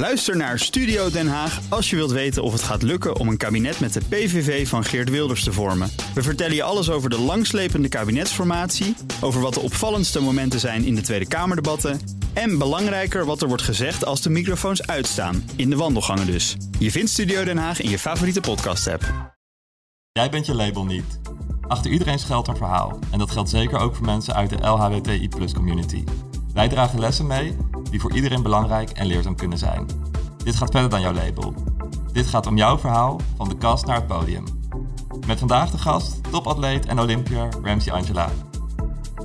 Luister naar Studio Den Haag als je wilt weten of het gaat lukken om een kabinet met de PVV van Geert Wilders te vormen. We vertellen je alles over de langslepende kabinetsformatie, over wat de opvallendste momenten zijn in de Tweede Kamerdebatten en belangrijker wat er wordt gezegd als de microfoons uitstaan, in de wandelgangen dus. Je vindt Studio Den Haag in je favoriete podcast-app. Jij bent je label niet. Achter iedereen schuilt een verhaal. En dat geldt zeker ook voor mensen uit de LHBTI community. Wij dragen lessen mee die voor iedereen belangrijk en leerzaam kunnen zijn. Dit gaat verder dan jouw label. Dit gaat om jouw verhaal van de kast naar het podium. Met vandaag de gast, topatleet en Olympiër Ramsey Angela.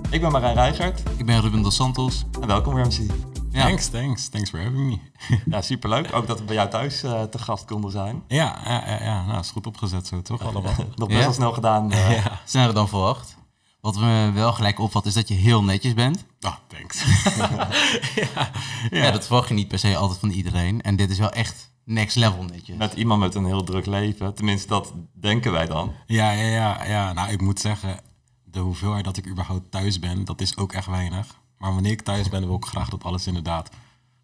Ik ben Marijn Reigert. Ik ben Ruben dos Santos. En welkom Ramsey. Ja. Thanks, thanks. Thanks for having me. ja, superleuk. Ook dat we bij jou thuis uh, te gast konden zijn. Ja, ja, ja, ja. Nou, is goed opgezet zo, toch? Allemaal. Nog best wel snel gedaan. Uh. Ja. Sneller dan verwacht. Wat me wel gelijk opvalt is dat je heel netjes bent. Ah, oh, thanks. ja. ja. dat verwacht je niet per se altijd van iedereen. En dit is wel echt next level netjes. Met iemand met een heel druk leven. Tenminste, dat denken wij dan. Ja, ja, ja, ja. Nou, ik moet zeggen, de hoeveelheid dat ik überhaupt thuis ben, dat is ook echt weinig. Maar wanneer ik thuis ben, wil ik graag dat alles inderdaad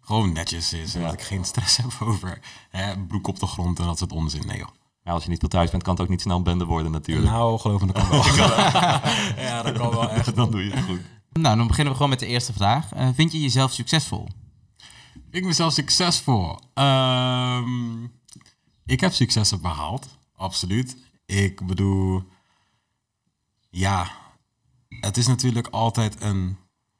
gewoon netjes is. En dat ik geen stress heb over hè, broek op de grond en dat soort onzin. Nee joh. Ja, als je niet veel thuis bent, kan het ook niet snel een bende worden natuurlijk. Nou, geloof me, dat kan wel. ja, dat kan wel echt. dan doe je het goed. Nou, dan beginnen we gewoon met de eerste vraag. Uh, vind je jezelf succesvol? Ik mezelf succesvol? Um, ik heb successen behaald, absoluut. Ik bedoel, ja, het is natuurlijk altijd een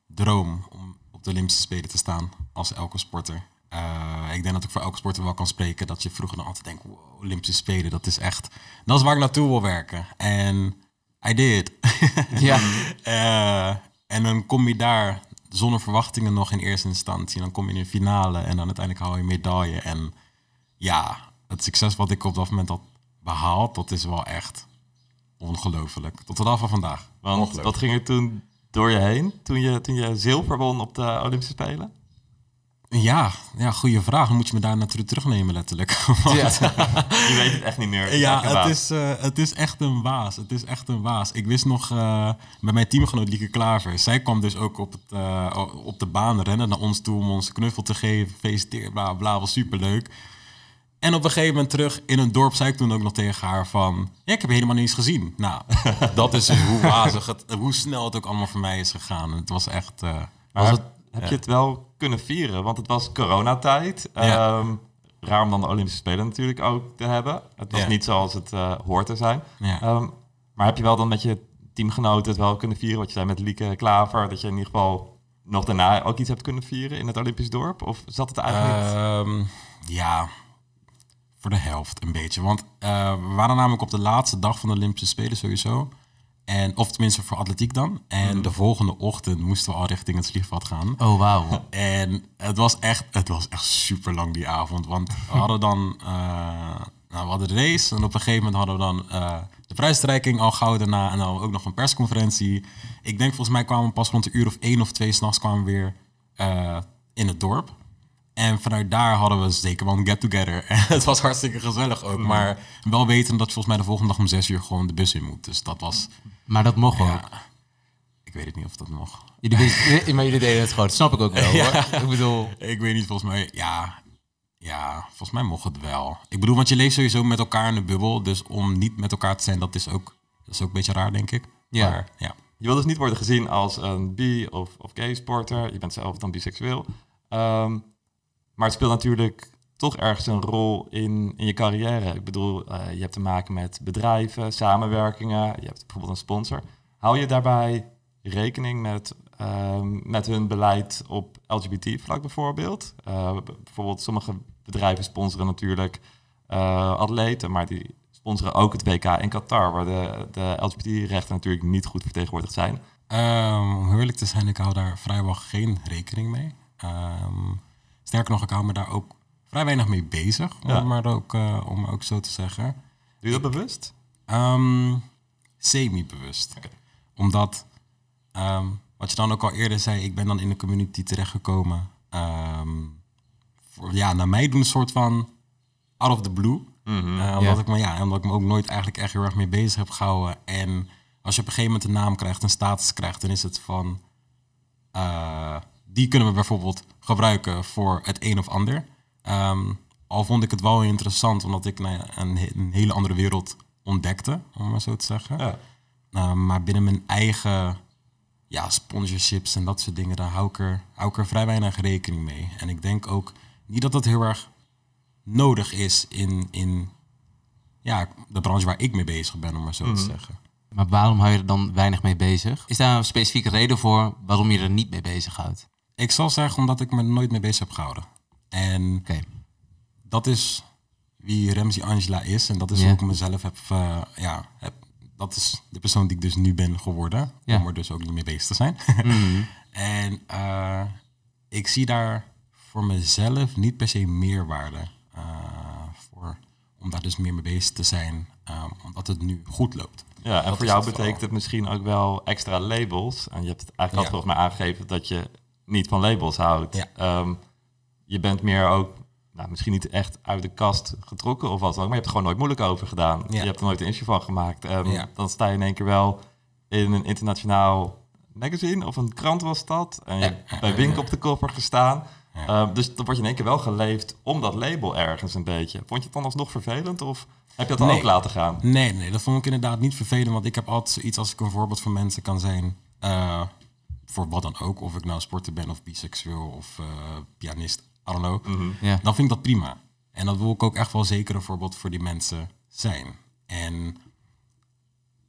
droom om op de Olympische Spelen te staan als elke sporter. Uh, ik denk dat ik voor elke sporter wel kan spreken dat je vroeger dan altijd denkt, wow, Olympische Spelen, dat is echt, dat is waar ik naartoe wil werken. En I did. ja. Uh, en dan kom je daar zonder verwachtingen nog in eerste instantie. En dan kom je in de finale en dan uiteindelijk haal je medaille. En ja, het succes wat ik op dat moment had behaald, dat is wel echt ongelooflijk. Tot de dag van vandaag. Want wat ging er toen door je heen toen je, toen je zilver won op de Olympische Spelen? Ja, ja, goede vraag. Dan moet je me daar natuurlijk terugnemen, letterlijk. ja. je weet het echt niet meer. ja, het is, uh, het is echt een waas. Het is echt een waas. Ik wist nog uh, bij mijn teamgenoot Lieke Klaver. Zij kwam dus ook op, het, uh, op de baan rennen naar ons toe om ons knuffel te geven. Feliciteer, bla bla, was superleuk. En op een gegeven moment terug in een dorp zei ik toen ook nog tegen haar van... Ja, ik heb helemaal niets gezien. Nou, dat is hoe wazig het, hoe snel het ook allemaal voor mij is gegaan. Het was echt... was het, heb je het wel kunnen vieren? Want het was coronatijd. Ja. Um, raar om dan de Olympische Spelen natuurlijk ook te hebben. Het was niet zoals het uh, hoort te zijn. Um, maar heb je wel dan met je teamgenoten het wel kunnen vieren? Wat je zei met Lieke Klaver, dat je in ieder geval nog daarna ook iets hebt kunnen vieren in het Olympisch dorp? Of zat het eigenlijk um, Ja, voor de helft een beetje. Want uh, we waren namelijk op de laatste dag van de Olympische Spelen sowieso. En, of tenminste voor atletiek dan. En mhm. de volgende ochtend moesten we al richting het vliegveld gaan. Oh, wauw. En het was echt, het was echt super lang die avond. Want we hadden dan, uh, nou, we hadden de race. En op een gegeven moment hadden we dan uh, de prijsstrijking al gauw daarna. En dan ook nog een persconferentie. Ik denk volgens mij kwamen we pas rond een uur of één of twee s'nachts kwamen we weer uh, in het dorp. En vanuit daar hadden we zeker wel een get-together. En het was hartstikke gezellig ook. Mhm. Maar wel weten dat je volgens mij de volgende dag om zes uur gewoon de bus in moet. Dus dat was... Maar dat mocht ook. Ik weet het niet of dat nog. Jullie, maar jullie deden het gewoon. Dat snap ik ook wel hoor. Ik bedoel... Ik weet niet, volgens mij... Ja, ja, volgens mij mocht het wel. Ik bedoel, want je leeft sowieso met elkaar in de bubbel. Dus om niet met elkaar te zijn, dat is ook, dat is ook een beetje raar, denk ik. Ja. Maar, ja. Je wil dus niet worden gezien als een bi- of, of gay sporter. Je bent zelf dan biseksueel. Um, maar het speelt natuurlijk toch ergens een rol in, in je carrière. Ik bedoel, uh, je hebt te maken met bedrijven, samenwerkingen, je hebt bijvoorbeeld een sponsor. Hou je daarbij rekening met, uh, met hun beleid op LGBT-vlak bijvoorbeeld? Uh, bijvoorbeeld sommige bedrijven sponsoren natuurlijk uh, atleten, maar die sponsoren ook het WK in Qatar, waar de, de LGBT-rechten natuurlijk niet goed vertegenwoordigd zijn. Um, om eerlijk te zijn, ik hou daar vrijwel geen rekening mee. Um, Sterker nog, ik hou me daar ook vrij weinig mee bezig, om, maar ook, uh, om ook zo te zeggen. Doe je dat bewust? Um, Semi-bewust. Omdat, um, wat je dan ook al eerder zei, ik ben dan in de community terechtgekomen. Um, voor, ja, naar mij doen een soort van out of the blue. Mm -hmm. uh, omdat, ik me, ja, omdat ik me ook nooit eigenlijk echt heel erg mee bezig heb gehouden. En als je op een gegeven moment een naam krijgt, een status krijgt, dan is het van... Uh, die kunnen we bijvoorbeeld gebruiken voor het een of ander. Ehm, al vond ik het wel interessant, omdat ik nou ja, een, he- een hele andere wereld ontdekte, om maar zo te zeggen. Ja. Nou, maar binnen mijn eigen ja, sponsorships en dat soort dingen, daar hou ik, er, hou ik er vrij weinig rekening mee. En ik denk ook niet dat dat heel erg nodig is in, in ja, de branche waar ik mee bezig ben, om maar zo te zeggen. Maar waarom hou je er dan weinig mee bezig? Is daar een specifieke reden voor waarom je er niet mee bezighoudt? Ik zal zeggen omdat ik me er nooit mee bezig heb gehouden. En Oké. dat is wie Ramsey Angela is. En dat is hoe ik mezelf heb, eh, ja, heb... Dat is de persoon die ik dus nu ben geworden. Ja. Om er dus ook niet mee bezig te zijn. Mhm. en eh, ik zie daar voor mezelf niet per se meerwaarde eh, voor. Om daar dus meer mee bezig te zijn. eh, omdat het nu goed loopt. Ja, en Dat voor jou het betekent vooral. het misschien ook wel extra labels. En je hebt het eigenlijk al Ja. volgens mij aangegeven dat je niet van labels houdt. Ja. Ehm, je bent meer ook, nou, misschien niet echt uit de kast getrokken of wat dan ook, maar je hebt er gewoon nooit moeilijk over gedaan. Ja. Je hebt er nooit een issue van gemaakt. Ehm, Ja. Dan sta je in één keer wel in een internationaal magazine of een krant was dat. En je hebt bij Wink op de koffer gestaan. Ehm, dus dan word je in één keer wel geleefd om dat label ergens een beetje. Vond je het dan alsnog vervelend of heb je dat dan Nee. ook laten gaan? Nee, nee, dat vond ik inderdaad niet vervelend. Want ik heb altijd zoiets als ik een voorbeeld voor mensen kan zijn. eh, voor wat dan ook. Of ik nou sporter ben of biseksueel of eh, pianist. I don't know. Ja. Dan vind ik dat prima. En dat wil ik ook echt wel zeker een voorbeeld voor die mensen zijn. En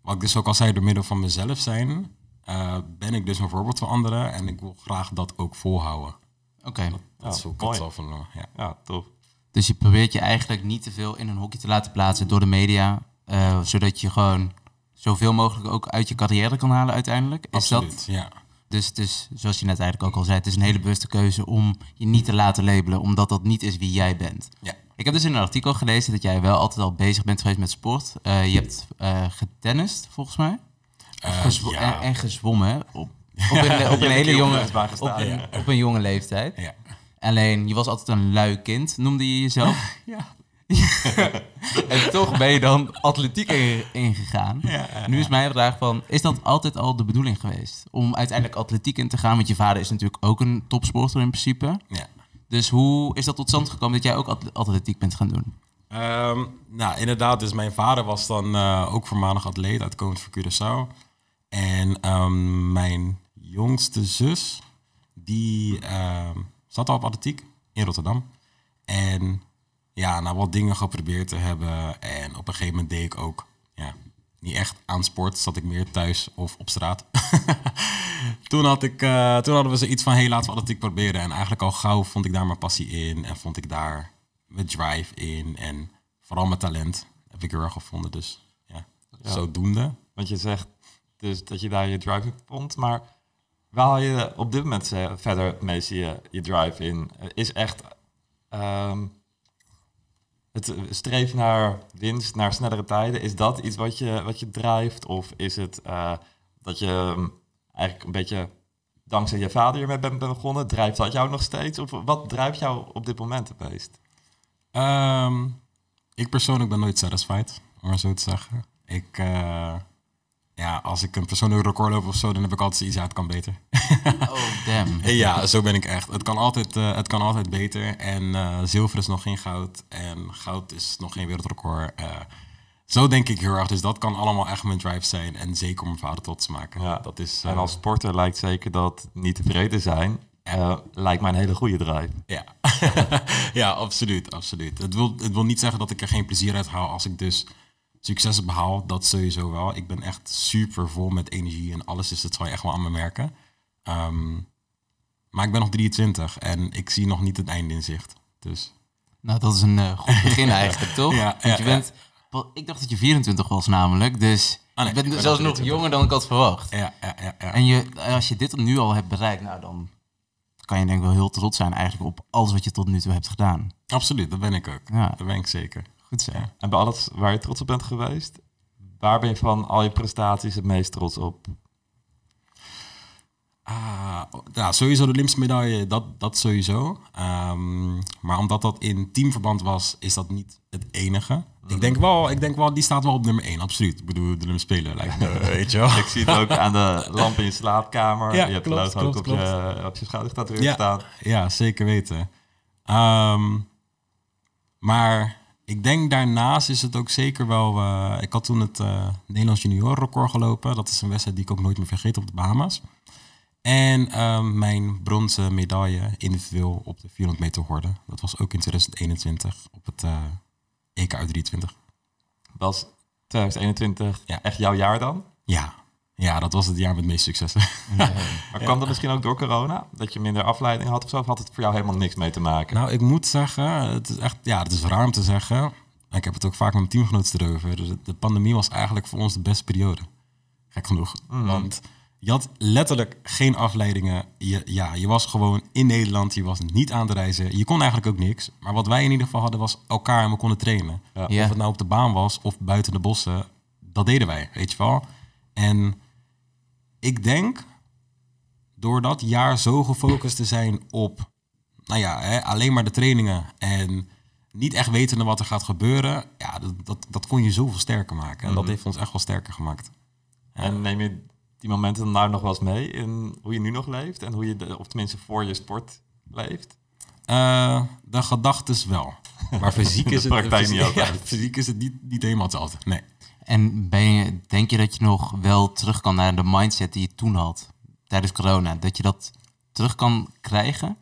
wat ik dus ook al zei, door middel van mezelf zijn, eh, ben ik dus een voorbeeld voor anderen. En ik wil graag dat ook volhouden. Oké. Dat is Ja, ook het van, eh, ja. Ja, tof. Dus je probeert je eigenlijk niet te veel in een hokje te laten plaatsen door de media. eh, zodat je gewoon zoveel mogelijk ook uit je carrière kan halen uiteindelijk. Is Absoluut, dat, ja. Dus, dus zoals je net eigenlijk ook al zei, het is een hele bewuste keuze om je niet te laten labelen, omdat dat niet is wie jij bent. ja. Ik heb dus in een artikel gelezen dat jij wel altijd al bezig bent geweest met sport. Eh, je hebt eh getennist, volgens mij. Eh, Gezwo- ja. en, en zwommen, hè? Op, op een, op een hele jonge, op, ja. op een jonge leeftijd. Ja. Alleen, je was altijd een lui kind, noemde je jezelf. Ja. en toch ben je dan atletiek in- ingegaan. nu is mijn vraag van, is dat altijd al de bedoeling geweest? Om uiteindelijk atletiek in te gaan? Want je vader is natuurlijk ook een topsporter in principe. ja. Dus hoe is dat tot stand gekomen dat jij ook at- atletiek bent gaan doen? Ehm, nou, inderdaad. Dus mijn vader was dan eh, ook voormalig atleet, uitkomend voor Curaçao. En ehm, mijn jongste zus, die ehm, zat al op atletiek in Rotterdam. En ja, nou wat dingen geprobeerd te hebben. En op een gegeven moment deed ik ook, ja, niet echt aan sport. Zat ik meer thuis of op straat. toen, had ik, eh, toen hadden we zoiets van, hey, laten we atletiek proberen. En eigenlijk al gauw vond ik daar mijn passie in. En vond ik daar mijn drive in. En vooral mijn talent heb ik heel erg gevonden. Dus ja, zodoende. Want je zegt dus dat je daar je drive in vond, maar waar haal je op dit moment eh, verder het meeste je, je drive in? Eh, Is echt ehm, het streven naar winst, naar snellere tijden, is dat iets wat je, wat je drijft? Of is het eh, dat je ehm, eigenlijk een beetje dankzij je vader hiermee bent bent begonnen? Drijft dat jou nog steeds? Of wat drijft jou op dit moment het meest? Ehm, ik persoonlijk ben nooit satisfied, om maar zo te zeggen. Ik, eh, ja, als ik een persoonlijk record loop of zo, dan heb ik altijd zoiets, ja, het kan beter. Oh, damn. ja, zo ben ik echt. Het kan altijd, eh, het kan altijd beter. En eh, zilver is nog geen goud. En goud is nog geen wereldrecord. Eh, zo denk ik heel erg. Dus dat kan allemaal echt mijn drive zijn. En zeker om mijn vader trots te maken. Ja. Dat is, En als sporter lijkt zeker dat niet tevreden zijn, eh, lijkt mij een hele goede drive. Ja, ja absoluut, absoluut. Het wil, het wil niet zeggen dat ik er geen plezier uit haal als ik dus successen behaal. Dat sowieso wel. Ik ben echt super vol met energie en alles, dus dat zal je echt wel aan me merken. Ehm, maar ik ben nog 23 en ik zie nog niet het einde in zicht. Dus Nou, dat is een eh, goed begin eigenlijk, toch? Ja, je bent, ik dacht dat je 24 was namelijk, dus Ah, nee, je bent ik ben zelfs nog nog 23. jonger dan ik had verwacht. ja, ja, ja. ja. En je, als je dit nu al hebt bereikt, nou dan kan je denk ik wel heel trots zijn eigenlijk op alles wat je tot nu toe hebt gedaan. Absoluut, dat ben ik ook. Ja. Dat ben ik zeker. Goed zo. En bij alles waar je trots op bent geweest, waar ben je van al je prestaties het meest trots op? Ah, ja, sowieso de Olympische medaille, dat, dat sowieso. Ehm, maar omdat dat in teamverband was, is dat niet het enige. Ik, denk wel, ik denk wel, die staat wel op nummer 1, absoluut. Ik bedoel, de Olympische Spelen lijkt me, weet je wel. Ik zie het ook aan de lamp in je slaapkamer. Ja, je hebt klopt, klopt, op je, op je schouder Ja. staan. Ja, zeker weten. Ehm, Maar ik denk daarnaast is het ook zeker wel... eh, ik had toen het eh, Nederlands junior record gelopen. Dat is een wedstrijd die ik ook nooit meer vergeet op de Bahamas. En ehm, mijn bronzen medaille individueel op de 400 meter horde. Dat was ook in 2021 op het eh EK U23. Was 2021 Ja. echt jouw jaar dan? Ja. Ja, dat was het jaar met de meeste successen. Maar kwam dat misschien ook door corona? Dat je minder afleiding had of zo? Of had het voor jou helemaal niks mee te maken? Nou, ik moet zeggen, het is echt, ja, het is raar om te zeggen. Ik heb het ook vaak met mijn teamgenoten erover. Dus de pandemie was eigenlijk voor ons de beste periode. Gek genoeg. Want je had letterlijk geen afleidingen. Je, ja, je was gewoon in Nederland. Je was niet aan het reizen. Je kon eigenlijk ook niks. Maar wat wij in ieder geval hadden was elkaar en we konden trainen. Ja. Of het nou op de baan was of buiten de bossen. Dat deden wij, weet je wel. En ik denk, door dat jaar zo gefocust te zijn op nou ja, hè, alleen maar de trainingen en niet echt wetende wat er gaat gebeuren, ja, dat, dat, dat kon je zoveel sterker maken. En dat heeft ons echt wel sterker gemaakt. En neem je die momenten nou nog wel eens mee in hoe je nu nog leeft? En hoe je, de, of tenminste voor je sport leeft? Eh, de gedachtes wel. Maar is het. Ja, fysiek is het niet, niet helemaal hetzelfde. Nee. En ben je, denk je dat je nog wel terug kan naar de mindset die je toen had, tijdens corona? Dat je dat terug kan krijgen?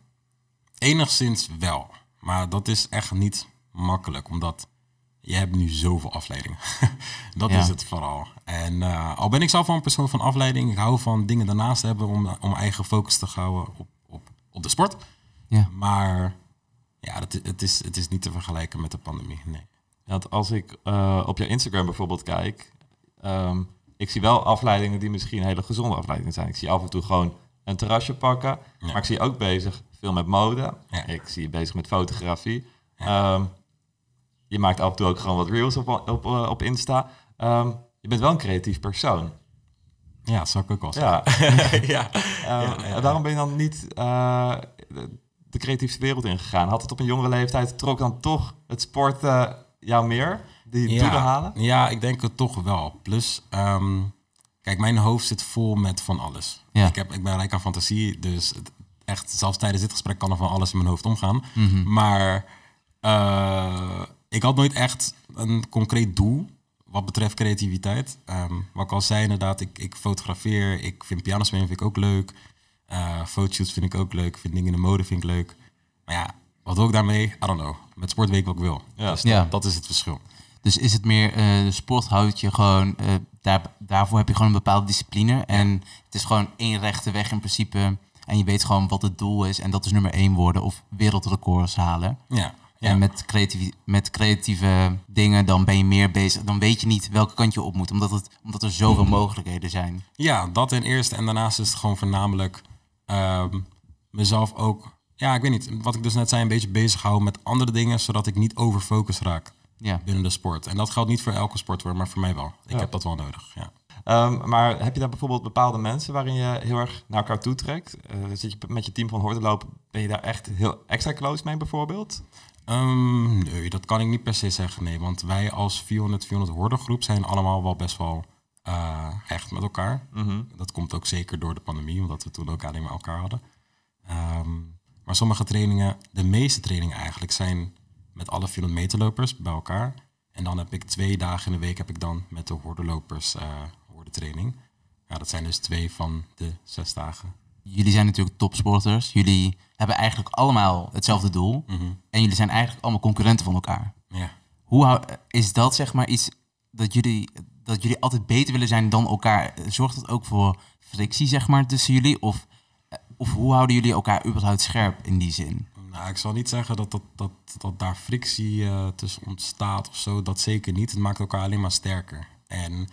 Enigszins wel. Maar dat is echt niet makkelijk, omdat je hebt nu zoveel afleidingen. dat Ja. is het vooral. En eh, al ben ik zelf wel een persoon van afleiding, ik hou van dingen daarnaast hebben om, om mijn eigen focus te houden op, op, op de sport. Ja. Maar ja, het, het, is, het is niet te vergelijken met de pandemie. Nee. Want als ik eh, op jouw Instagram bijvoorbeeld kijk, ehm, ik zie wel afleidingen die misschien hele gezonde afleidingen zijn. Ik zie af en toe gewoon een terrasje pakken, maar ik zie je ook bezig veel met mode. Ja. Ik zie je bezig met fotografie. Ehm, je maakt af en toe ook gewoon wat reels op, op, eh, op Insta. Ehm, je bent wel een creatief persoon. Ja, dat zou ik ook wel zeggen. Ja. ja. Waarom ben je dan niet eh, de, creatieve wereld ingegaan? Had het op een jongere leeftijd, trok dan toch het sporten jou meer? Die doelen halen? Ja, ik denk het toch wel. Plus, ehm, kijk, mijn hoofd zit vol met van alles. Ja. Ik, heb, ik ben rijk aan fantasie, dus het- echt, zelfs tijdens dit gesprek kan er van alles in mijn hoofd omgaan. Mhm. Maar eh, ik had nooit echt een concreet doel wat betreft creativiteit. Ehm, wat ik al zei, inderdaad, ik, ik fotografeer, ik vind pianospelen vind ik ook leuk. Eh fotoshoots vind ik ook leuk, vind dingen in de mode vind ik leuk. Maar ja, wat wil ik daarmee? I don't know. Met sport weet ik wat ik wil. Ja. Dus dat, Ja. dat is het verschil. Dus is het meer, eh, de sport houdt je gewoon, eh, daar, daarvoor heb je gewoon een bepaalde discipline. En het is gewoon één rechte weg in principe. En je weet gewoon wat het doel is. En dat is nummer één worden of wereldrecords halen. Ja. ja. En met, creatieve, met creatieve dingen, dan ben je meer bezig. Dan weet je niet welke kant je op moet. Omdat, het, omdat er zoveel mogelijkheden zijn. Ja, dat ten eerste. En daarnaast is het gewoon voornamelijk ehm, mezelf ook... Ja, ik weet niet. Wat ik dus net zei, een beetje bezighouden met andere dingen... zodat ik niet overfocus raak Ja. binnen de sport. En dat geldt niet voor elke sport, hoor, maar voor mij wel. Ik Ja. heb dat wel nodig, ja. Ehm, maar heb je daar bijvoorbeeld bepaalde mensen waarin je heel erg naar elkaar toe trekt? Eh, zit je met je team van hordenlopen, ben je daar echt heel extra close mee bijvoorbeeld? Ehm, nee, dat kan ik niet per se zeggen, nee. Want wij als 400, 400 hordengroep zijn allemaal wel best wel eh, echt met elkaar. Dat komt ook zeker door de pandemie, omdat we toen ook alleen maar elkaar hadden. Ehm, maar sommige trainingen, de meeste trainingen eigenlijk, zijn met alle 400 meterlopers bij elkaar. En dan heb ik twee dagen in de week heb ik dan met de hordenlopers eh hordentraining. Ja, dat zijn dus twee van de zes dagen. Jullie zijn natuurlijk topsporters. Jullie hebben eigenlijk allemaal hetzelfde doel. En jullie zijn eigenlijk allemaal concurrenten van elkaar. Ja. Hoe hou- is dat zeg maar iets dat jullie, dat jullie altijd beter willen zijn dan elkaar? Zorgt dat ook voor frictie zeg maar tussen jullie? Of, of hoe houden jullie elkaar überhaupt scherp in die zin? Nou, ik zal niet zeggen dat, dat, dat, dat daar frictie eh, tussen ontstaat of zo. Dat zeker niet. Het maakt elkaar alleen maar sterker. En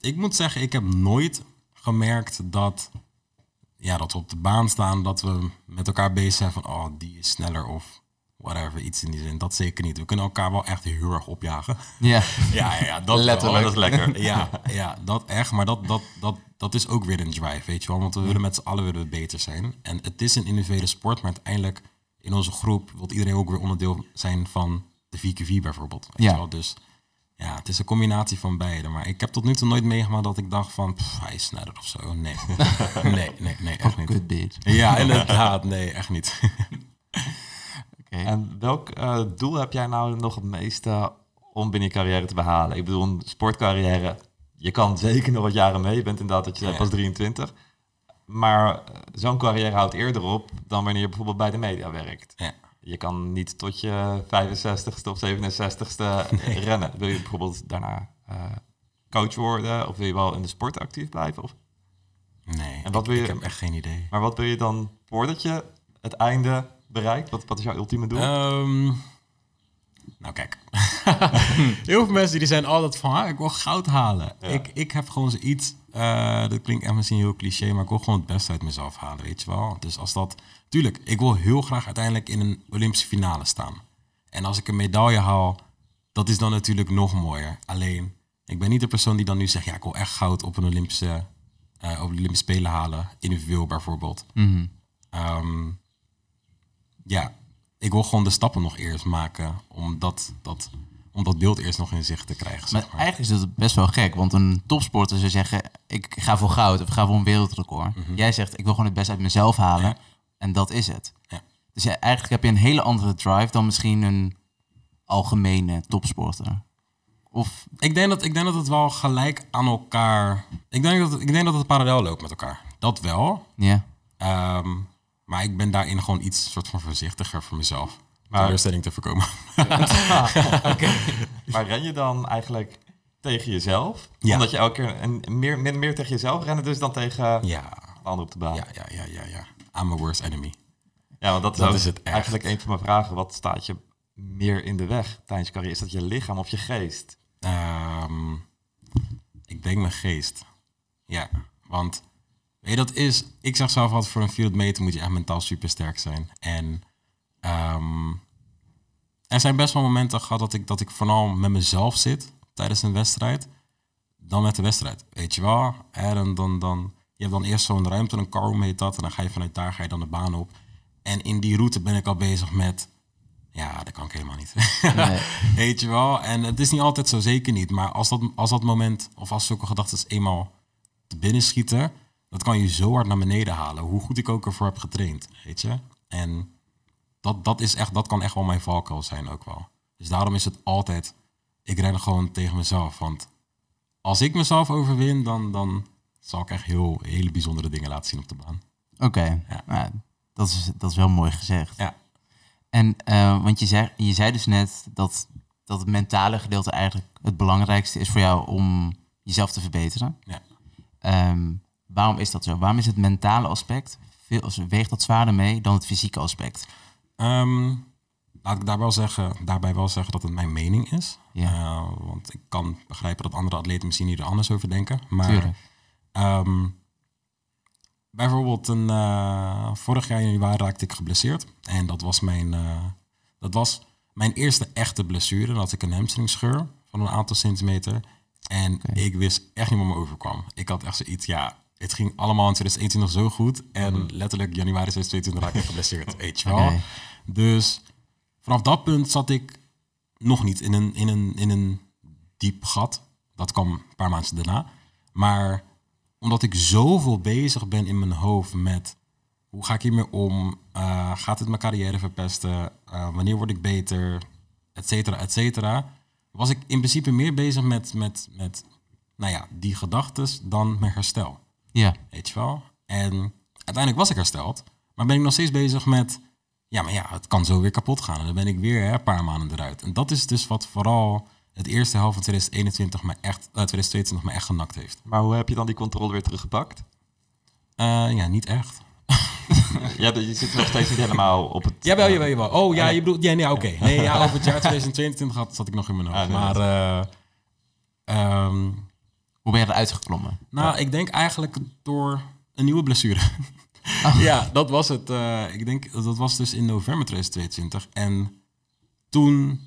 ik moet zeggen, ik heb nooit gemerkt dat, ja, dat we op de baan staan, dat we met elkaar bezig zijn van, oh, die is sneller of whatever, iets in die zin. Dat zeker niet. We kunnen elkaar wel echt heel erg opjagen. Ja, Ja, ja, ja dat Letterlijk. wel. Dat is lekker. Ja, ja, dat echt. Maar dat, dat, dat, dat is ook weer een drive, weet je wel. Want we willen met z'n allen willen beter zijn. En het is een individuele sport, maar uiteindelijk in onze groep wil iedereen ook weer onderdeel zijn van de VQV bijvoorbeeld. Weet Ja. je wel? Dus ja, het is een combinatie van beide. Maar ik heb tot nu toe nooit meegemaakt dat ik dacht van, pff, hij is sneller of zo. Nee, nee, nee, nee, echt niet. Ja, inderdaad. Nee, echt niet. En welk eh, doel heb jij nou nog het meeste om binnen je carrière te behalen? Ik bedoel, een sportcarrière, je kan zeker nog wat jaren mee. Je bent inderdaad, dat je Ja. pas 23. Maar eh, zo'n carrière houdt eerder op dan wanneer je bijvoorbeeld bij de media werkt. Ja. Je kan niet tot je 65ste of 67ste rennen. Wil je bijvoorbeeld daarna eh, coach worden? Of wil je wel in de sport actief blijven? Of, Nee, En wat ik, wil je- ik heb echt geen idee. maar wat wil je dan voordat je het einde bereikt? Wat, wat is jouw ultieme doel? Ehm, nou, kijk. Heel veel mensen die zijn altijd van, ah, ik wil goud halen. Ja. Ik, ik heb gewoon zoiets, eh dat klinkt echt misschien heel cliché, maar ik wil gewoon het beste uit mezelf halen, weet je wel. Dus als dat, tuurlijk, ik wil heel graag uiteindelijk in een Olympische finale staan. En als ik een medaille haal, dat is dan natuurlijk nog mooier. Alleen, ik ben niet de persoon die dan nu zegt, ja, ik wil echt goud op een Olympische, eh, op de Olympische Spelen halen, individueel bijvoorbeeld. Ehm, ja, ik wil gewoon de stappen nog eerst maken om dat, dat, om dat beeld eerst nog in zicht te krijgen. Maar Zeg maar. eigenlijk is dat best wel gek, want een topsporter zou zeggen, ik ga voor goud of ik ga voor een wereldrecord. Jij zegt, ik wil gewoon het best uit mezelf halen Ja. en dat is het. Ja. Dus ja, eigenlijk heb je een hele andere drive dan misschien een algemene topsporter. Of, Ik, denk dat, ik denk dat het wel gelijk aan elkaar... Ik denk dat ik denk dat het parallel loopt met elkaar. Dat wel. ja. Ehm, maar ik ben daarin gewoon iets soort van voorzichtiger voor mezelf. Maar- Teleurstelling te voorkomen. Maar ren je dan eigenlijk tegen jezelf? Ja. Omdat je elke keer een, meer, meer, meer tegen jezelf rennen dus dan tegen ja, de ander op de baan? ja, ja, ja, ja, ja. I'm my worst enemy. Ja, want dat is, Dat ook is het echt. eigenlijk een van mijn vragen. Wat staat je meer in de weg tijdens je carrière? Is dat je lichaam of je geest? Ehm, ik denk mijn geest. Ja, want je, dat is... Ik zeg zelf altijd, voor een 400 meter moet je echt mentaal super sterk zijn. En ehm, er zijn best wel momenten gehad dat ik, dat ik vooral met mezelf zit tijdens een wedstrijd. Dan met de wedstrijd, weet je wel. En dan, dan, dan, je hebt dan eerst zo'n ruimte, een car heet dat. En dan ga je vanuit daar ga je dan de baan op. En in die route ben ik al bezig met... Ja, dat kan ik helemaal niet. Nee. Weet je wel? En het is niet altijd zo, zeker niet. Maar als dat, als dat moment, of als zulke gedachten eenmaal te binnen schieten, dat kan je zo hard naar beneden halen. Hoe goed ik ook ervoor heb getraind, weet je? En dat, dat, is echt, dat kan echt wel mijn valkuil zijn ook wel. Dus daarom is het altijd, ik ren gewoon tegen mezelf. Want als ik mezelf overwin, dan, dan zal ik echt heel, hele bijzondere dingen laten zien op de baan. Oké, Ja. nou, dat, is, dat is wel mooi gezegd. Ja. En, eh, want je zei, je zei dus net dat, dat het mentale gedeelte eigenlijk het belangrijkste is voor jou om jezelf te verbeteren. Ja. Ehm, waarom is dat zo? Waarom is het mentale aspect, veel, weegt dat zwaarder mee dan het fysieke aspect? Ehm, laat ik daar wel zeggen, daarbij wel zeggen dat het mijn mening is. Ja. Eh, want ik kan begrijpen dat andere atleten misschien hier anders over denken. Maar ehm, bijvoorbeeld een, eh, vorig jaar in januari raakte ik geblesseerd. En dat was mijn, eh, dat was mijn eerste echte blessure. Dan had ik een hamstringscheur van een aantal centimeter. En ik wist echt niet wat me overkwam. Ik had echt zoiets, ja, het ging allemaal in 2021 zo goed. En letterlijk januari 2022 raakte ik geblesseerd, weet je wel. Dus vanaf dat punt zat ik nog niet in een, in een, in een diep gat. Dat kwam een paar maanden daarna. Maar omdat ik zoveel bezig ben in mijn hoofd met hoe ga ik hiermee om? Eh, gaat het mijn carrière verpesten? Eh, wanneer word ik beter? Et cetera, et cetera. Was ik in principe meer bezig met, met, met nou ja, die gedachten dan mijn herstel. Ja, Weet je wel? En uiteindelijk was ik hersteld. Maar ben ik nog steeds bezig met... Ja, maar ja, het kan zo weer kapot gaan. En dan ben ik weer hè, een paar maanden eruit. En dat is dus wat vooral het eerste helft van 2021 me echt, eh, 2022 me echt genakt heeft. Maar hoe heb je dan die controle weer teruggepakt? Eh, ja, niet echt. Ja, je zit nog steeds niet helemaal op het... Jawel, jawel, jawel. Oh ja, je bedoelt... Ja, nee, oké. Nee, ja, over het jaar 2022 had, zat ik nog in mijn hoofd. Ah, nee, maar... eh, ehm, hoe ben je eruit geklommen? Nou, ik denk eigenlijk door een nieuwe blessure. ja, dat was het. eh, ik denk dat was dus in november 2022. En toen,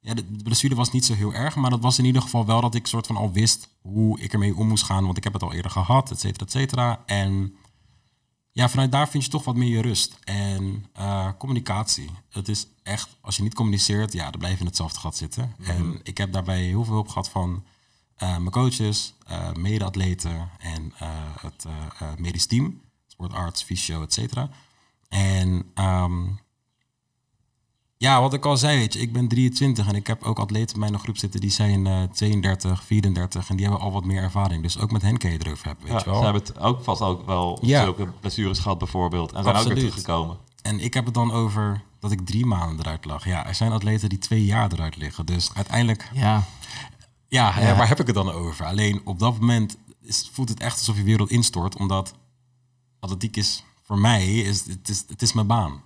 ja, de, de blessure was niet zo heel erg, maar dat was in ieder geval wel dat ik soort van al wist hoe ik ermee om moest gaan, want ik heb het al eerder gehad, et cetera, et cetera. En ja, vanuit daar vind je toch wat meer je rust. En eh, communicatie. Het is echt, als je niet communiceert, ja, dan blijf je in hetzelfde gat zitten. En ik heb daarbij heel veel hulp gehad van mijn coaches, eh mede-atleten en eh, het eh, eh, medisch team. Sportarts, fysio, et cetera. En ehm, Ja, wat ik al zei, weet je, ik ben 23 en ik heb ook atleten in mijn groep zitten die zijn eh 32, 34 en die hebben al wat meer ervaring. Dus ook met hen kan je het erover hebben, weet Ja, je wel. ze hebben het ook vast ook wel Ja. zulke blessures gehad bijvoorbeeld. En zijn ook weer Absoluut. teruggekomen. En ik heb het dan over dat ik drie maanden eruit lag. Ja, er zijn atleten die twee jaar eruit liggen. Dus uiteindelijk, Ja, ja, hè, Ja. waar heb ik het dan over? Alleen op dat moment is, voelt het echt alsof je wereld instort, omdat atletiek is voor mij, is, het, is, het is mijn baan.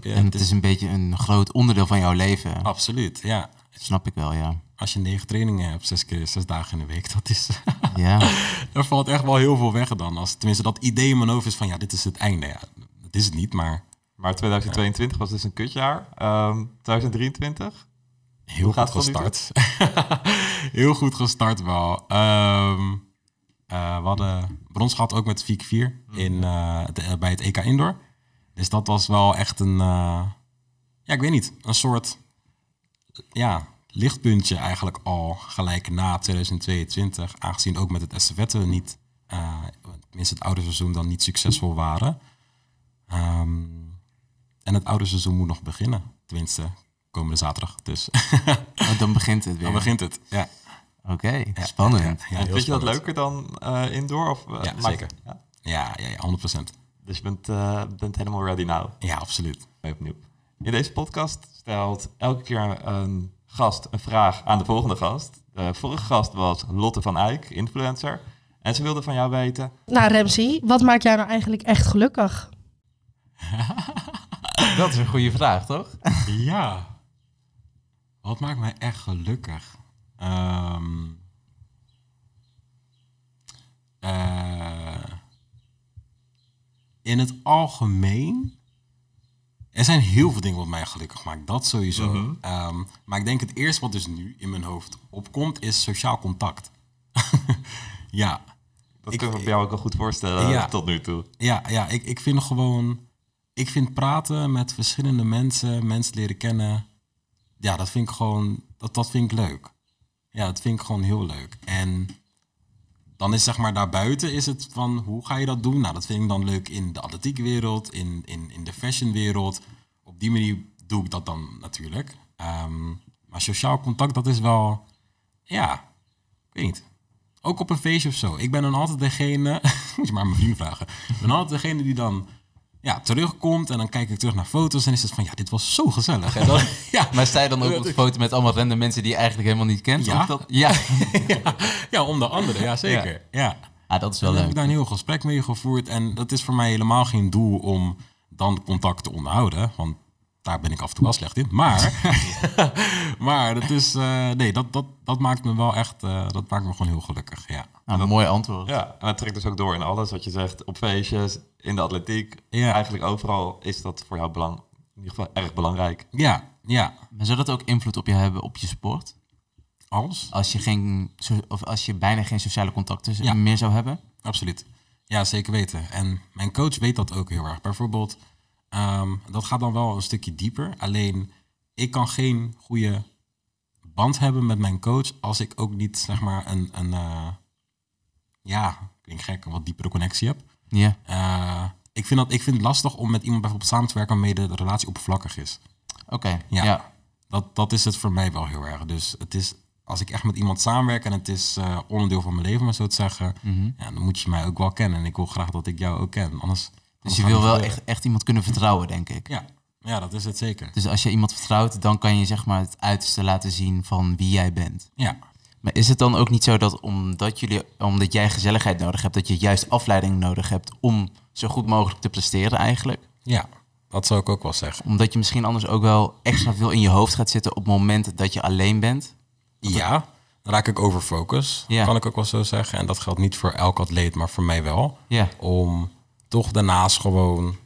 Je? en het is een beetje een groot onderdeel van jouw leven. Absoluut, ja. Snap ik wel, ja. Als je negen trainingen hebt, zes keer zes dagen in de week, dat is... Ja, er valt echt wel heel veel weg dan. Als, tenminste, dat idee in mijn hoofd is van, ja, dit is het einde. Ja, dat is het niet, maar Maar 2022 was dus een kutjaar. Ehm 2023? heel Hoe goed gaat gestart. heel goed gestart wel. Ehm, eh, we hadden brons gehad ook met Viek 4 in, eh, het- eh, bij het EK Indoor. Dus dat was wel echt een, eh, ja, ik weet niet, een soort, ja, lichtpuntje eigenlijk al gelijk na 2022. Aangezien ook met het estafette niet, eh tenminste het oude seizoen dan niet succesvol waren. Ehm, en het oude seizoen moet nog beginnen. Tenminste, komende zaterdag. Dus Oh, dan begint het weer. dan begint het. Ja. Oké, spannend. Ja, vind je dat leuker dan eh, indoor? Of, eh, Ja, zeker. Ja? Ja, ja, ja 100%. Dus je bent, eh, bent helemaal ready now. Ja, absoluut. Opnieuw. In deze podcast stelt elke keer een gast een vraag aan de volgende gast. De vorige gast was Lotte van Eyck, influencer. En ze wilde van jou weten... Nou, Ramsey, wat maakt jou nou eigenlijk echt gelukkig? Dat is een goede vraag, toch? Ja. Wat maakt mij echt gelukkig? Ehm, eh, in het algemeen. Er zijn heel veel dingen wat mij gelukkig maakt. Dat sowieso. Ehm, maar ik denk het eerste wat dus nu in mijn hoofd opkomt is sociaal contact. ja. Dat Ik- kunnen we bij jou ook wel goed voorstellen Ja. tot nu toe. Ja, ja ik, ik vind gewoon. Ik vind praten met verschillende mensen, mensen leren kennen. Ja, dat vind ik gewoon. Dat, dat vind ik leuk. Ja, dat vind ik gewoon heel leuk. En dan is zeg maar daarbuiten is het van hoe ga je dat doen? Nou, dat vind ik dan leuk in de atletiekwereld, in, in, in de fashionwereld. Op die manier doe ik dat dan natuurlijk. Ehm, maar sociaal contact, dat is wel. Ja, ik weet niet. Ook op een feestje of zo. Ik ben dan altijd degene, moet je maar mijn vrienden vragen. Ik ben altijd degene die dan ja, terugkomt en dan kijk ik terug naar foto's en is het van, ja, dit was zo gezellig. En dan, ja, Maar sta je dan ook op de foto met allemaal random mensen die je eigenlijk helemaal niet kent? Ja. Of dat- Ja. ja, ja, onder andere, ja zeker. Ja. Ah, dat is Dan wel heb ik leuk. daar een heel gesprek mee gevoerd en dat is voor mij helemaal geen doel om dan contact te onderhouden, want daar ben ik af en toe wel slecht in. Maar, maar dat is, eh, nee, dat, dat, dat maakt me wel echt, eh, dat maakt me gewoon heel gelukkig, ja. Nou, een mooi antwoord. Ja, en dat trekt dus ook door in alles wat je zegt. Op feestjes, in de atletiek. Ja. Eigenlijk overal is dat voor jou belang, in ieder geval erg belangrijk. Ja, ja. Maar zou dat ook invloed op je hebben op je sport? Als? Als je, geen, of als je bijna geen sociale contacten Ja. meer zou hebben? Absoluut. Ja, zeker weten. En mijn coach weet dat ook heel erg. Bijvoorbeeld, ehm, dat gaat dan wel een stukje dieper. Alleen, ik kan geen goede band hebben met mijn coach als ik ook niet, zeg maar, een, een eh, ja, klinkt gek, een wat diepere connectie heb. Ja. Eh, ik, vind dat, ik vind het lastig om met iemand bijvoorbeeld samen te werken waarmee de relatie oppervlakkig is. Oké. Ja. Ja. Dat, dat is het voor mij wel heel erg. Dus het is, als ik echt met iemand samenwerk en het is eh, onderdeel van mijn leven, maar zo te zeggen, ja, dan moet je mij ook wel kennen. En ik wil graag dat ik jou ook ken. Anders, Dus anders je wil wel echt, echt iemand kunnen vertrouwen, denk ik. Ja. Ja, dat is het zeker. Dus als je iemand vertrouwt, dan kan je zeg maar het uiterste laten zien van wie jij bent. Ja, Maar is het dan ook niet zo dat omdat, jullie, omdat jij gezelligheid nodig hebt, dat je juist afleiding nodig hebt om zo goed mogelijk te presteren eigenlijk? ja, dat zou ik ook wel zeggen. Omdat je misschien anders ook wel extra veel in je hoofd gaat zitten op het moment dat je alleen bent? Ja, dan raak ik over focus, Ja. kan ik ook wel zo zeggen. En dat geldt niet voor elk atleet, maar voor mij wel. Ja. Om toch daarnaast gewoon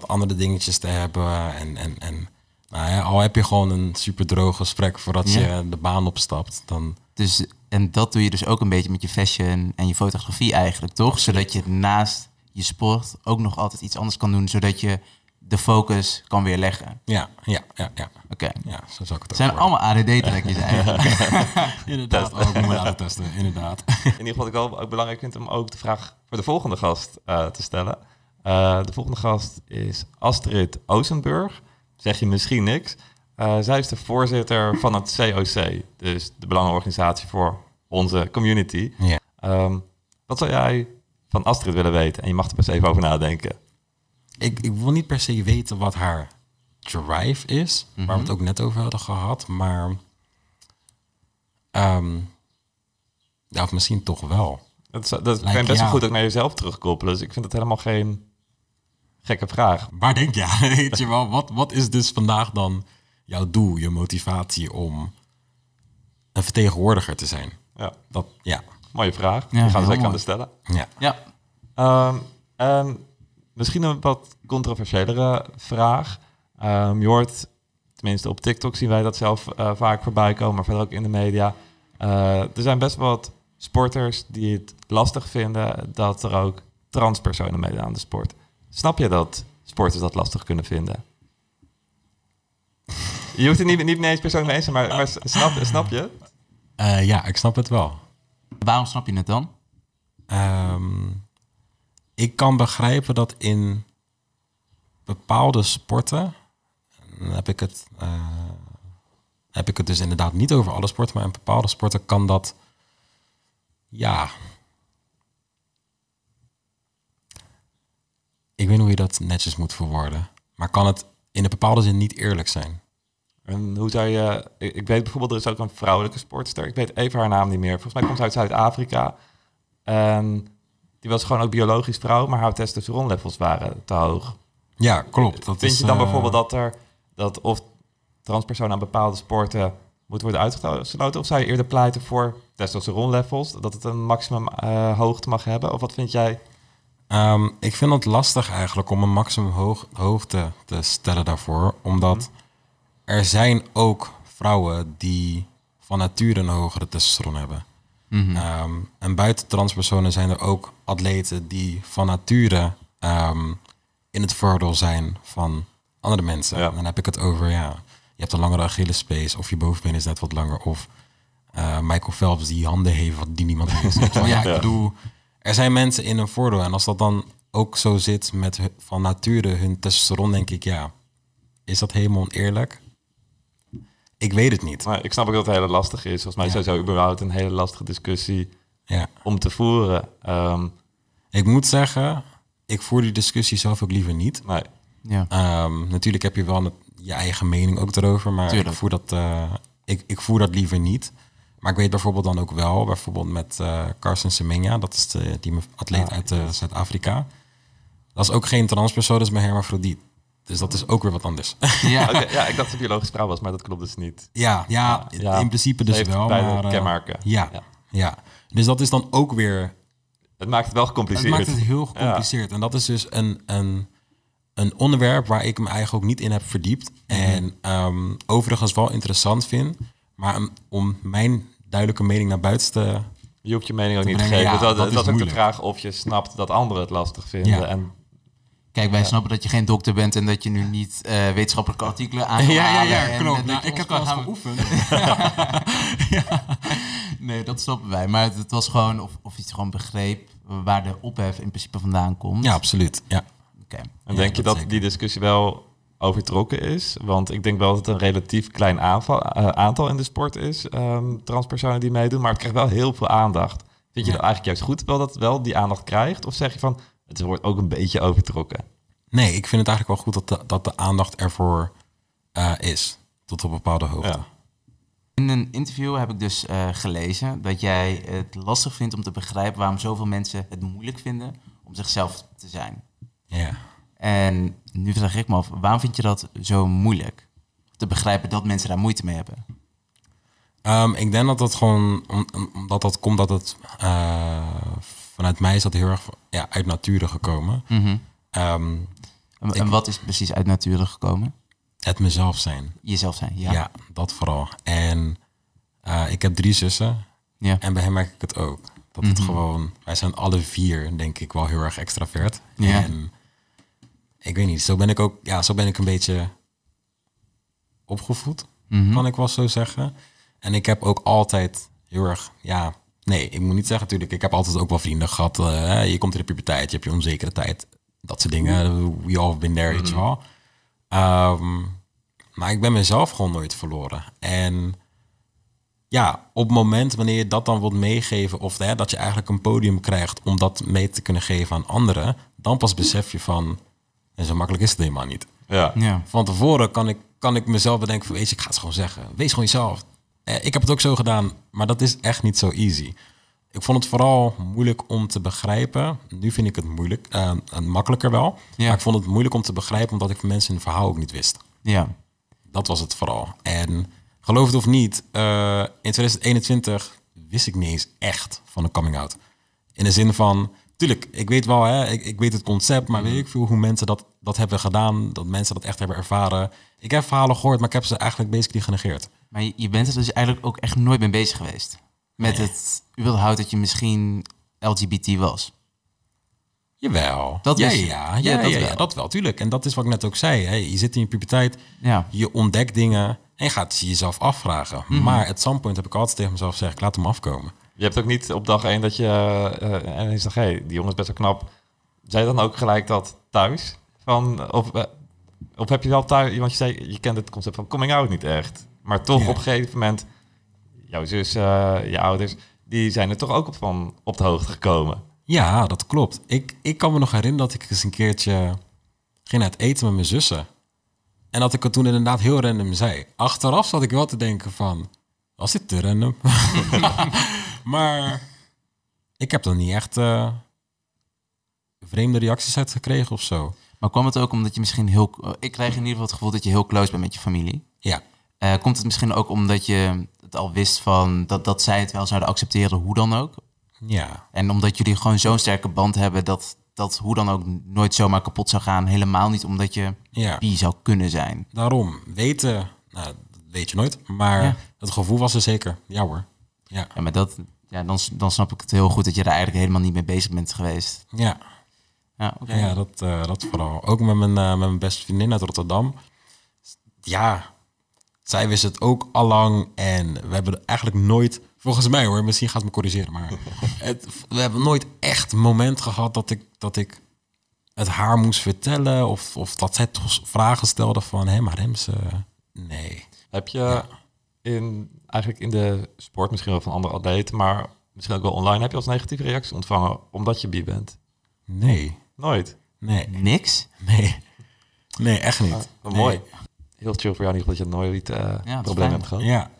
wat andere dingetjes te hebben. En, en, en nou ja, al heb je gewoon een super droog gesprek voordat Ja. je de baan opstapt, dan Dus, en dat doe je dus ook een beetje met je fashion en je fotografie eigenlijk, toch? Zodat je naast je sport ook nog altijd iets anders kan doen, zodat je de focus kan weer leggen. ja, ja, ja, ja. Oké. Ja, zo zou ik het Het ook zijn allemaal ADD-trekjes eigenlijk. Inderdaad, moet laten testen, inderdaad. In ieder geval wat ik wel ook belangrijk vind om ook de vraag voor de volgende gast eh, te stellen. Eh, de volgende gast is Astrid Ozenburg. Zeg je misschien niks. Eh, zij is de voorzitter van het COC, dus de Belangenorganisatie voor onze community. Ja. Ehm, wat zou jij van Astrid willen weten? En je mag er best even over nadenken. Ik, ik wil niet per se weten wat haar drive is, waar we het ook net over hadden gehad, maar ehm, ja, of misschien toch wel. Dat, is- dat kan je best wel goed ook naar jezelf terugkoppelen. Dus ik vind het helemaal geen gekke vraag. Waar denk je aan? Weet je wel, wat, wat is dus vandaag dan jouw doel, je motivatie om een vertegenwoordiger te zijn? Ja, Dat, ja. mooie vraag. Ja, we gaan zeker aan de stellen. ja. Ja. Ehm, en misschien een wat controversiëlere vraag. Ehm, je hoort, tenminste op TikTok zien wij dat zelf eh, vaak voorbij komen, maar verder ook in de media. Eh, er zijn best wel wat sporters die het lastig vinden dat er ook transpersonen meedoen aan de sport. Snap je dat sporters dat lastig kunnen vinden? Je hoeft het niet, niet ineens persoonlijk mee eens te zijn, maar, maar snap, snap je? Eh, ja, ik snap het wel. Waarom snap je het dan? Ehm, ik kan begrijpen dat in bepaalde sporten, dan heb ik het, eh, heb ik het dus inderdaad niet over alle sporten, maar in bepaalde sporten kan dat, ja. Ik weet niet hoe je dat netjes moet verwoorden, maar kan het in een bepaalde zin niet eerlijk zijn? En hoe zou je... Ik, weet bijvoorbeeld, er is ook een vrouwelijke sportster. Ik weet even haar naam niet meer. Volgens mij komt ze uit Zuid-Afrika. En die was gewoon ook biologisch vrouw, maar haar testosteronlevels waren te hoog. Ja, klopt. Dat Vind is, je dan eh, bijvoorbeeld dat er... Dat of transpersonen aan bepaalde sporten moeten worden uitgesloten? Of zou je eerder pleiten voor testosteronlevels? Dat het een maximum eh, hoogte mag hebben? Of wat vind jij? Ehm, ik vind het lastig eigenlijk om een maximum hoog, hoogte te stellen daarvoor. Omdat er zijn ook vrouwen die van nature een hogere testosteron hebben. Ehm, en buiten transpersonen zijn er ook atleten die van nature ehm, in het voordeel zijn van andere mensen. Ja. Dan heb ik het over, ja, je hebt een langere Achillespees of je bovenbeen is net wat langer. Of eh, Michael Phelps die handen heeft wat die niemand heeft. Ja, ik bedoel, er zijn mensen in een voordeel. En als dat dan ook zo zit met hun- van nature hun testosteron, denk ik, ja, is dat helemaal oneerlijk? Ik weet het niet. Maar ik snap ook dat het heel lastig is. Volgens mij Ja. sowieso überhaupt een hele lastige discussie Ja. om te voeren. Ehm, Ik moet zeggen, ik voer die discussie zelf ook liever niet. nee. Ja. Ehm, natuurlijk heb je wel een- je eigen mening ook erover, maar Tuurlijk. ik voer, dat, eh, ik, ik voer dat liever niet. Maar ik weet bijvoorbeeld dan ook wel, bijvoorbeeld met eh Carson Semenya, dat is de, die atleet uit eh, Zuid-Afrika. Dat is ook geen transpersoon, dat is maar hermafrodiet. Dus dat is ook weer wat anders. Ja. Ja, ik dacht dat het biologisch vrouw was, maar dat klopt dus niet. ja, ja, Ja, in principe dus wel. Maar, eh, kenmerken. Ja, Ja. ja. dus dat is dan ook weer Het maakt het wel Het gecompliceerd. maakt het heel gecompliceerd. En dat is dus een, een, een onderwerp waar ik me eigenlijk ook niet in heb verdiept. En ehm, overigens wel interessant vind. Maar om mijn duidelijke mening naar buiten te... Je hoeft je mening ook niet te geven. ja, dat, dat dat, is ook de vraag of je snapt dat anderen het lastig vinden. Ja. En Kijk, wij snappen dat je geen dokter bent en dat je nu niet eh, wetenschappelijke artikelen aan Ja, ja, ja, en, klopt. Nou, je ik heb wel eens gaan- geoefend. Nee, dat snappen wij. Maar het, het was gewoon of, of iets gewoon begreep waar de ophef in principe vandaan komt. Ja, absoluut. Ja. Oké. En Ja, denk je dat dat zeker. die discussie wel overtrokken is? Want ik denk wel dat het een relatief klein aanval, eh, aantal in de sport is, ehm, transpersonen die meedoen, maar het krijgt wel heel veel aandacht. Vind je Ja. dat eigenlijk juist goed wel dat het wel die aandacht krijgt? Of zeg je van, het wordt ook een beetje overtrokken? Nee, ik vind het eigenlijk wel goed dat de, dat de aandacht ervoor eh, is. Tot op een bepaalde hoogte. Ja. In een interview heb ik dus eh, gelezen dat jij het lastig vindt om te begrijpen waarom zoveel mensen het moeilijk vinden om zichzelf te zijn. Ja. En nu vraag ik me af, waarom vind je dat zo moeilijk? Te begrijpen dat mensen daar moeite mee hebben. Ehm, ik denk dat dat gewoon, om- om- omdat dat komt dat het eh, vanuit mij is dat heel erg ja, uit nature gekomen. Ehm, En, Ik- en wat is precies uit nature gekomen? het mezelf zijn. Jezelf zijn, ja. Ja, dat vooral. En eh, ik heb drie zussen. Ja. En bij hem merk ik het ook. Dat het gewoon... Wij zijn alle vier, denk ik, wel heel erg extravert. Ja. En ik weet niet, zo ben ik ook... Ja, zo ben ik een beetje opgevoed, Mhm. kan ik wel zo zeggen. En ik heb ook altijd heel erg... Ja, nee, ik moet niet zeggen natuurlijk. Ik heb altijd ook wel vrienden gehad. eh, je komt in de puberteit, je hebt je onzekere tijd. Dat soort dingen. We all been there, weet je wel. Ehm, Maar ik ben mezelf gewoon nooit verloren. En ja, op het moment wanneer je dat dan wilt meegeven, of hè, dat je eigenlijk een podium krijgt om dat mee te kunnen geven aan anderen, dan pas besef je van, en zo makkelijk is het helemaal niet. Ja. Ja. Van tevoren kan ik, kan ik mezelf bedenken van, weet je, ik ga het gewoon zeggen. Wees gewoon jezelf. Eh, ik heb het ook zo gedaan, maar dat is echt niet zo easy. Ik vond het vooral moeilijk om te begrijpen. Nu vind ik het moeilijk, eh, eh, makkelijker wel. Ja. Maar ik vond het moeilijk om te begrijpen, omdat ik van mensen hun verhaal ook niet wist. Ja. Dat was het vooral. En geloof het of niet, eh, in 2021 wist ik niet eens echt van een coming out. In de zin van, tuurlijk, ik weet wel, hè, ik, ik weet het concept, maar weet ik veel hoe mensen dat, dat hebben gedaan, dat mensen dat echt hebben ervaren. Ik heb verhalen gehoord, maar ik heb ze eigenlijk basically genegeerd. Maar je, je bent er dus eigenlijk ook echt nooit mee bezig geweest. Met het überhaupt dat je misschien LGBT was. Jawel. Dat ja, ja, ja, Ja, ja, dat ja, wel. dat wel, tuurlijk. En dat is wat ik net ook zei. Hè. Je zit in je puberteit, Ja. je ontdekt dingen en je gaat je jezelf afvragen. Mhm. Maar at some point heb ik altijd tegen mezelf gezegd, laat hem afkomen. Je hebt ook niet op dag één dat je eh en je zegt, hé, hey, die jongen is best wel knap. Zei je dan ook gelijk dat thuis? Van, of, eh, of heb je wel thuis, want je zei, je kent het concept van coming out niet echt. Maar toch Ja. op een gegeven moment, jouw zus, eh, je ouders, die zijn er toch ook op, van, op de hoogte gekomen. Ja, dat klopt. Ik, ik kan me nog herinneren dat ik eens een keertje ging uit eten met mijn zussen. En dat ik het toen inderdaad heel random zei. Achteraf zat ik wel te denken van, was dit te random? maar ik heb er niet echt eh, vreemde reacties uit gekregen of zo. Maar kwam het ook omdat je misschien heel... Ik krijg in ieder geval het gevoel dat je heel close bent met je familie. Ja, Eh, komt het misschien ook omdat je het al wist van dat, dat zij het wel zouden accepteren, hoe dan ook? ja, En omdat jullie gewoon zo'n sterke band hebben dat dat hoe dan ook nooit zomaar kapot zou gaan. Helemaal niet omdat je ja. wie zou kunnen zijn. Daarom, weten, nou, dat weet je nooit. Maar Ja. het gevoel was er zeker. Ja hoor. Ja, Ja, maar dat, ja, dan, dan snap ik het heel goed dat je daar eigenlijk helemaal niet mee bezig bent geweest. ja. Ja, oké. Ja, ja dat, eh, dat vooral. Ook met mijn, eh, met mijn beste vriendin uit Rotterdam. Ja, zij wist het ook allang. En we hebben eigenlijk nooit, volgens mij hoor, misschien gaat het me corrigeren, maar het, we hebben nooit echt moment gehad dat ik, dat ik het haar moest vertellen. Of, of dat zij toch vragen stelde van, hé, maar Rems, nee. Heb je in, eigenlijk in de sport, misschien wel van andere atleten, maar misschien ook wel online, heb je als negatieve reacties ontvangen omdat je bi bent? Nee, Nooit. nee, Niks? nee. Nee, echt niet. Nee. Mooi. Heel chill voor jou in ieder geval dat je nooit eh is problemen fijn. hebt gehad. Ja,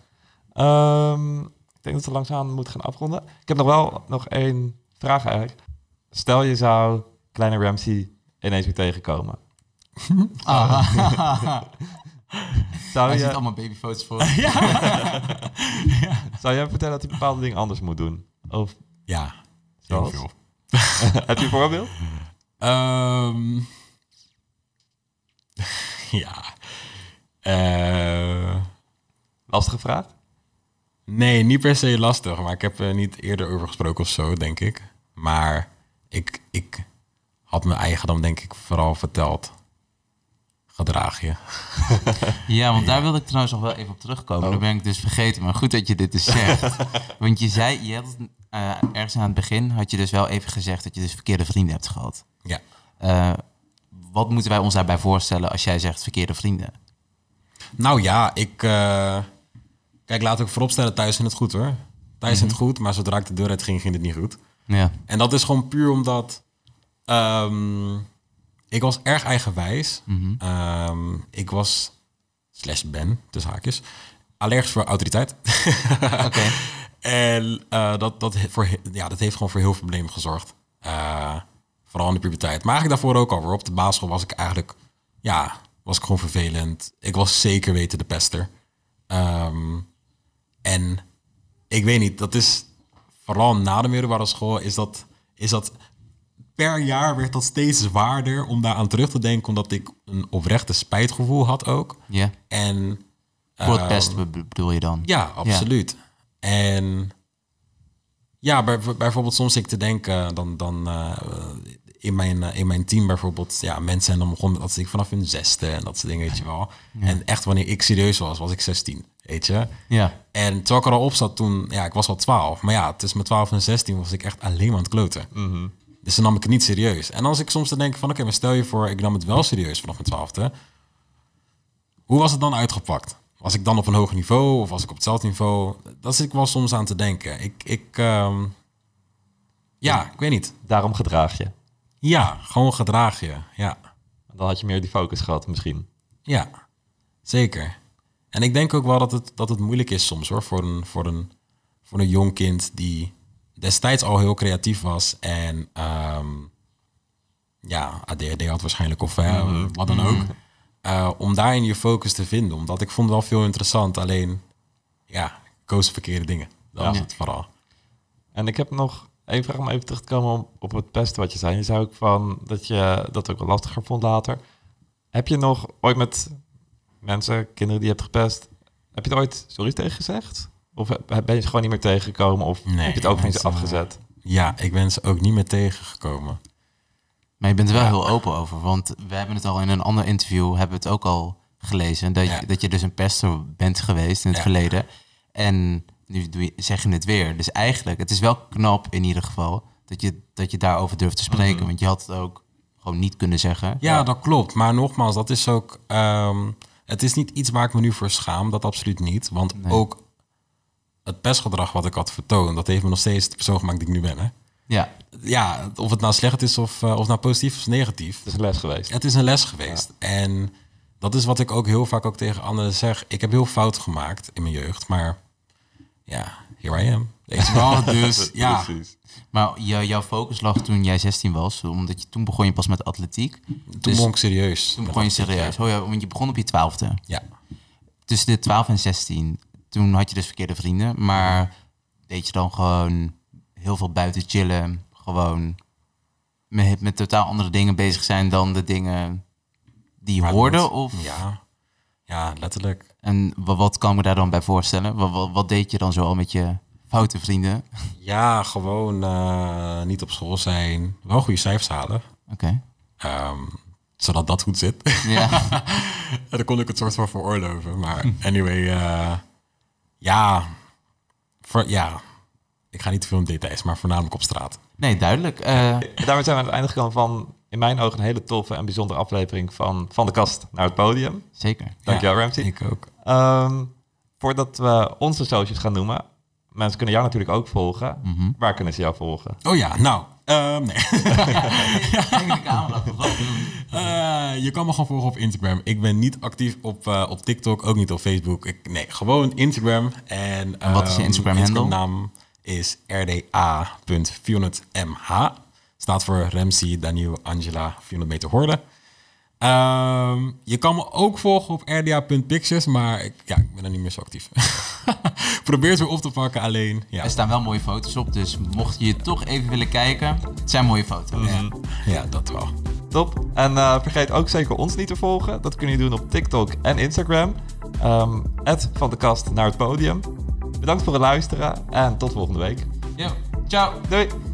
Ehm, ik denk dat we langzaam moeten gaan afronden. Ik heb nog wel nog één vraag eigenlijk. Stel je zou kleine Ramsey ineens weer tegenkomen. Ah. Zou Hij ziet je, allemaal babyfoto's voor. zou jij vertellen dat hij bepaalde dingen anders moet doen? Of ja. Heel veel. heb je een voorbeeld? Ehm, ja. Eh, Lastige vraag? nee, niet per se lastig. Maar ik heb er niet eerder over gesproken of zo, denk ik. Maar ik, ik had mijn eigen dan denk ik vooral verteld. Gedraag je. Ja, want daar wilde ik trouwens nog wel even op terugkomen. Dat ben ik dus vergeten. Maar goed dat je dit dus zegt. want je zei, je had eh, ergens aan het begin had je dus wel even gezegd dat je dus verkeerde vrienden hebt gehad. Ja. Eh, wat moeten wij ons daarbij voorstellen als jij zegt verkeerde vrienden? Nou ja, ik... eh, kijk, laat ik vooropstellen, thuis ging het goed hoor. Thuis ging het goed, maar zodra ik de deur uit ging, ging het niet goed. Ja. En dat is gewoon puur omdat ehm, ik was erg eigenwijs. Ehm, ik was, slash ben, tussen haakjes, allergisch voor autoriteit. En eh, dat, dat, voor, ja, dat heeft gewoon voor heel veel problemen gezorgd. Eh, vooral in de puberteit. Maar eigenlijk daarvoor ook al. hoor. Op de basisschool was ik eigenlijk, ja, was ik gewoon vervelend. Ik was zeker weten de pester. Ehm, en ik weet niet, dat is vooral na de middelbare school is dat, is dat per jaar werd dat steeds zwaarder om daaraan terug te denken, omdat ik een oprechte spijtgevoel had ook. Ja. En Voor het ehm, beste be- bedoel je dan? ja, absoluut. En ja, bij, bijvoorbeeld soms ik te denken, dan, dan eh, in, mijn, eh, in mijn team bijvoorbeeld, ja, mensen zijn dan begonnen dat ik vanaf hun zesde en dat soort dingen, weet je wel. En echt wanneer ik serieus was, was ik 16, weet je. Ja. En terwijl ik er al op zat toen, ja, ik was al 12. Maar ja, tussen mijn 12 en 16 was ik echt alleen maar aan het kloten. Dus dan nam ik het niet serieus. En als ik soms te denken van, oké, maar stel je voor, ik nam het wel serieus vanaf mijn twaalfde. hoe was het dan uitgepakt? Was ik dan op een hoog niveau of was ik op hetzelfde niveau? Dat zit ik wel soms aan te denken. Ik, ik ehm, ja, ik weet niet. Daarom gedraag je. Ja, gewoon gedraag je. Ja, Dan had je meer die focus gehad misschien. ja, zeker. En ik denk ook wel dat het, dat het moeilijk is soms hoor, voor een, voor, een, voor een jong kind die destijds al heel creatief was en ehm, ja, ADHD had waarschijnlijk of eh, wat dan ook. Eh, om daarin je focus te vinden. Omdat ik vond het wel veel interessant. Alleen, ja, ik koos de verkeerde dingen. Dat was Ja. het vooral. En ik heb nog één vraag om even terug te komen op, op het pesten wat je zei. Je zei ook van dat je dat ook wel lastiger vond later. Heb je nog ooit met mensen, kinderen die je hebt gepest, heb je er ooit sorry tegen gezegd? Of heb- ben je ze gewoon niet meer tegengekomen? Of Nee, heb je het ook mensen- afgezet? Ja, ik ben ze ook niet meer tegengekomen. Maar je bent er wel heel open over. Want we hebben het al in een ander interview, hebben we het ook al gelezen. Dat, Ja. je, dat je dus een pester bent geweest in het Ja. verleden. En nu doe je, zeg je het weer. Dus eigenlijk, het is wel knap in ieder geval dat je, dat je daarover durft te spreken. Want je had het ook gewoon niet kunnen zeggen. Ja, dat klopt. Maar nogmaals, dat is ook. ehm, het is niet iets waar ik me nu voor schaam. Dat absoluut niet. Want ook het pestgedrag wat ik had vertoond, dat heeft me nog steeds de persoon gemaakt die ik nu ben. Hè? Ja, Ja, of het nou slecht is of, eh, of nou positief of negatief. Het is een les geweest. Het is een les geweest. En dat is wat ik ook heel vaak ook tegen anderen zeg. Ik heb heel fout gemaakt in mijn jeugd, maar ja, here I am. Weet je wel? Dus ja, Precies. maar jou- jouw focus lag toen jij 16 was. Omdat je, toen begon je pas met atletiek. toen Dus begon ik serieus. Toen begon je serieus. Oh ja, want je begon op je twaalfde. Ja. tussen de 12 en 16, toen had je dus verkeerde vrienden. Maar deed je dan gewoon heel veel buiten chillen. Gewoon met, met totaal andere dingen bezig zijn dan de dingen die je hoorde? Of, Ja, ja, letterlijk. En wa- wat kan ik me daar dan bij voorstellen? Wat, wat, wat deed je dan zo al met je foute vrienden? Ja, gewoon eh, niet op school zijn. Wel goede cijfers halen. Oké. Ehm, zodat dat goed zit. Ja. En dan kon ik het soort van veroorloven. Maar anyway, eh, ja, voor, ja, ik ga niet te veel in details, maar voornamelijk op straat. Nee, duidelijk. Eh, Daarmee zijn we aan het einde gekomen van, in mijn ogen, een hele toffe en bijzondere aflevering van Van de Kast naar het Podium. zeker. Dankjewel, Ja, Ramsey. Ik ook. Ehm, voordat we onze socials gaan noemen, mensen kunnen jou natuurlijk ook volgen. Waar kunnen ze jou volgen? Oh ja, nou, ehm, nee. de camera. Eh, je kan me gewoon volgen op Instagram. Ik ben niet actief op, eh, op TikTok, ook niet op Facebook. Ik, nee, gewoon Instagram. En, En wat is je ehm, Instagram-handle? naam is rda.400mh. Staat voor Ramsey, Daniel, Angela, 400 meter horde. Ehm, je kan me ook volgen op rda.pictures, maar ik, ja, ik ben er niet meer zo actief. Probeer het weer op te pakken, alleen. Ja, Er staan wel mooie foto's op, dus mocht je toch even willen kijken, het zijn mooie foto's. ja dat wel. Top. En eh, vergeet ook zeker ons niet te volgen. Dat kun je doen op TikTok en Instagram. Ehm van de kast naar het podium. Bedankt voor het luisteren en tot volgende week. Yo, ciao. Doei!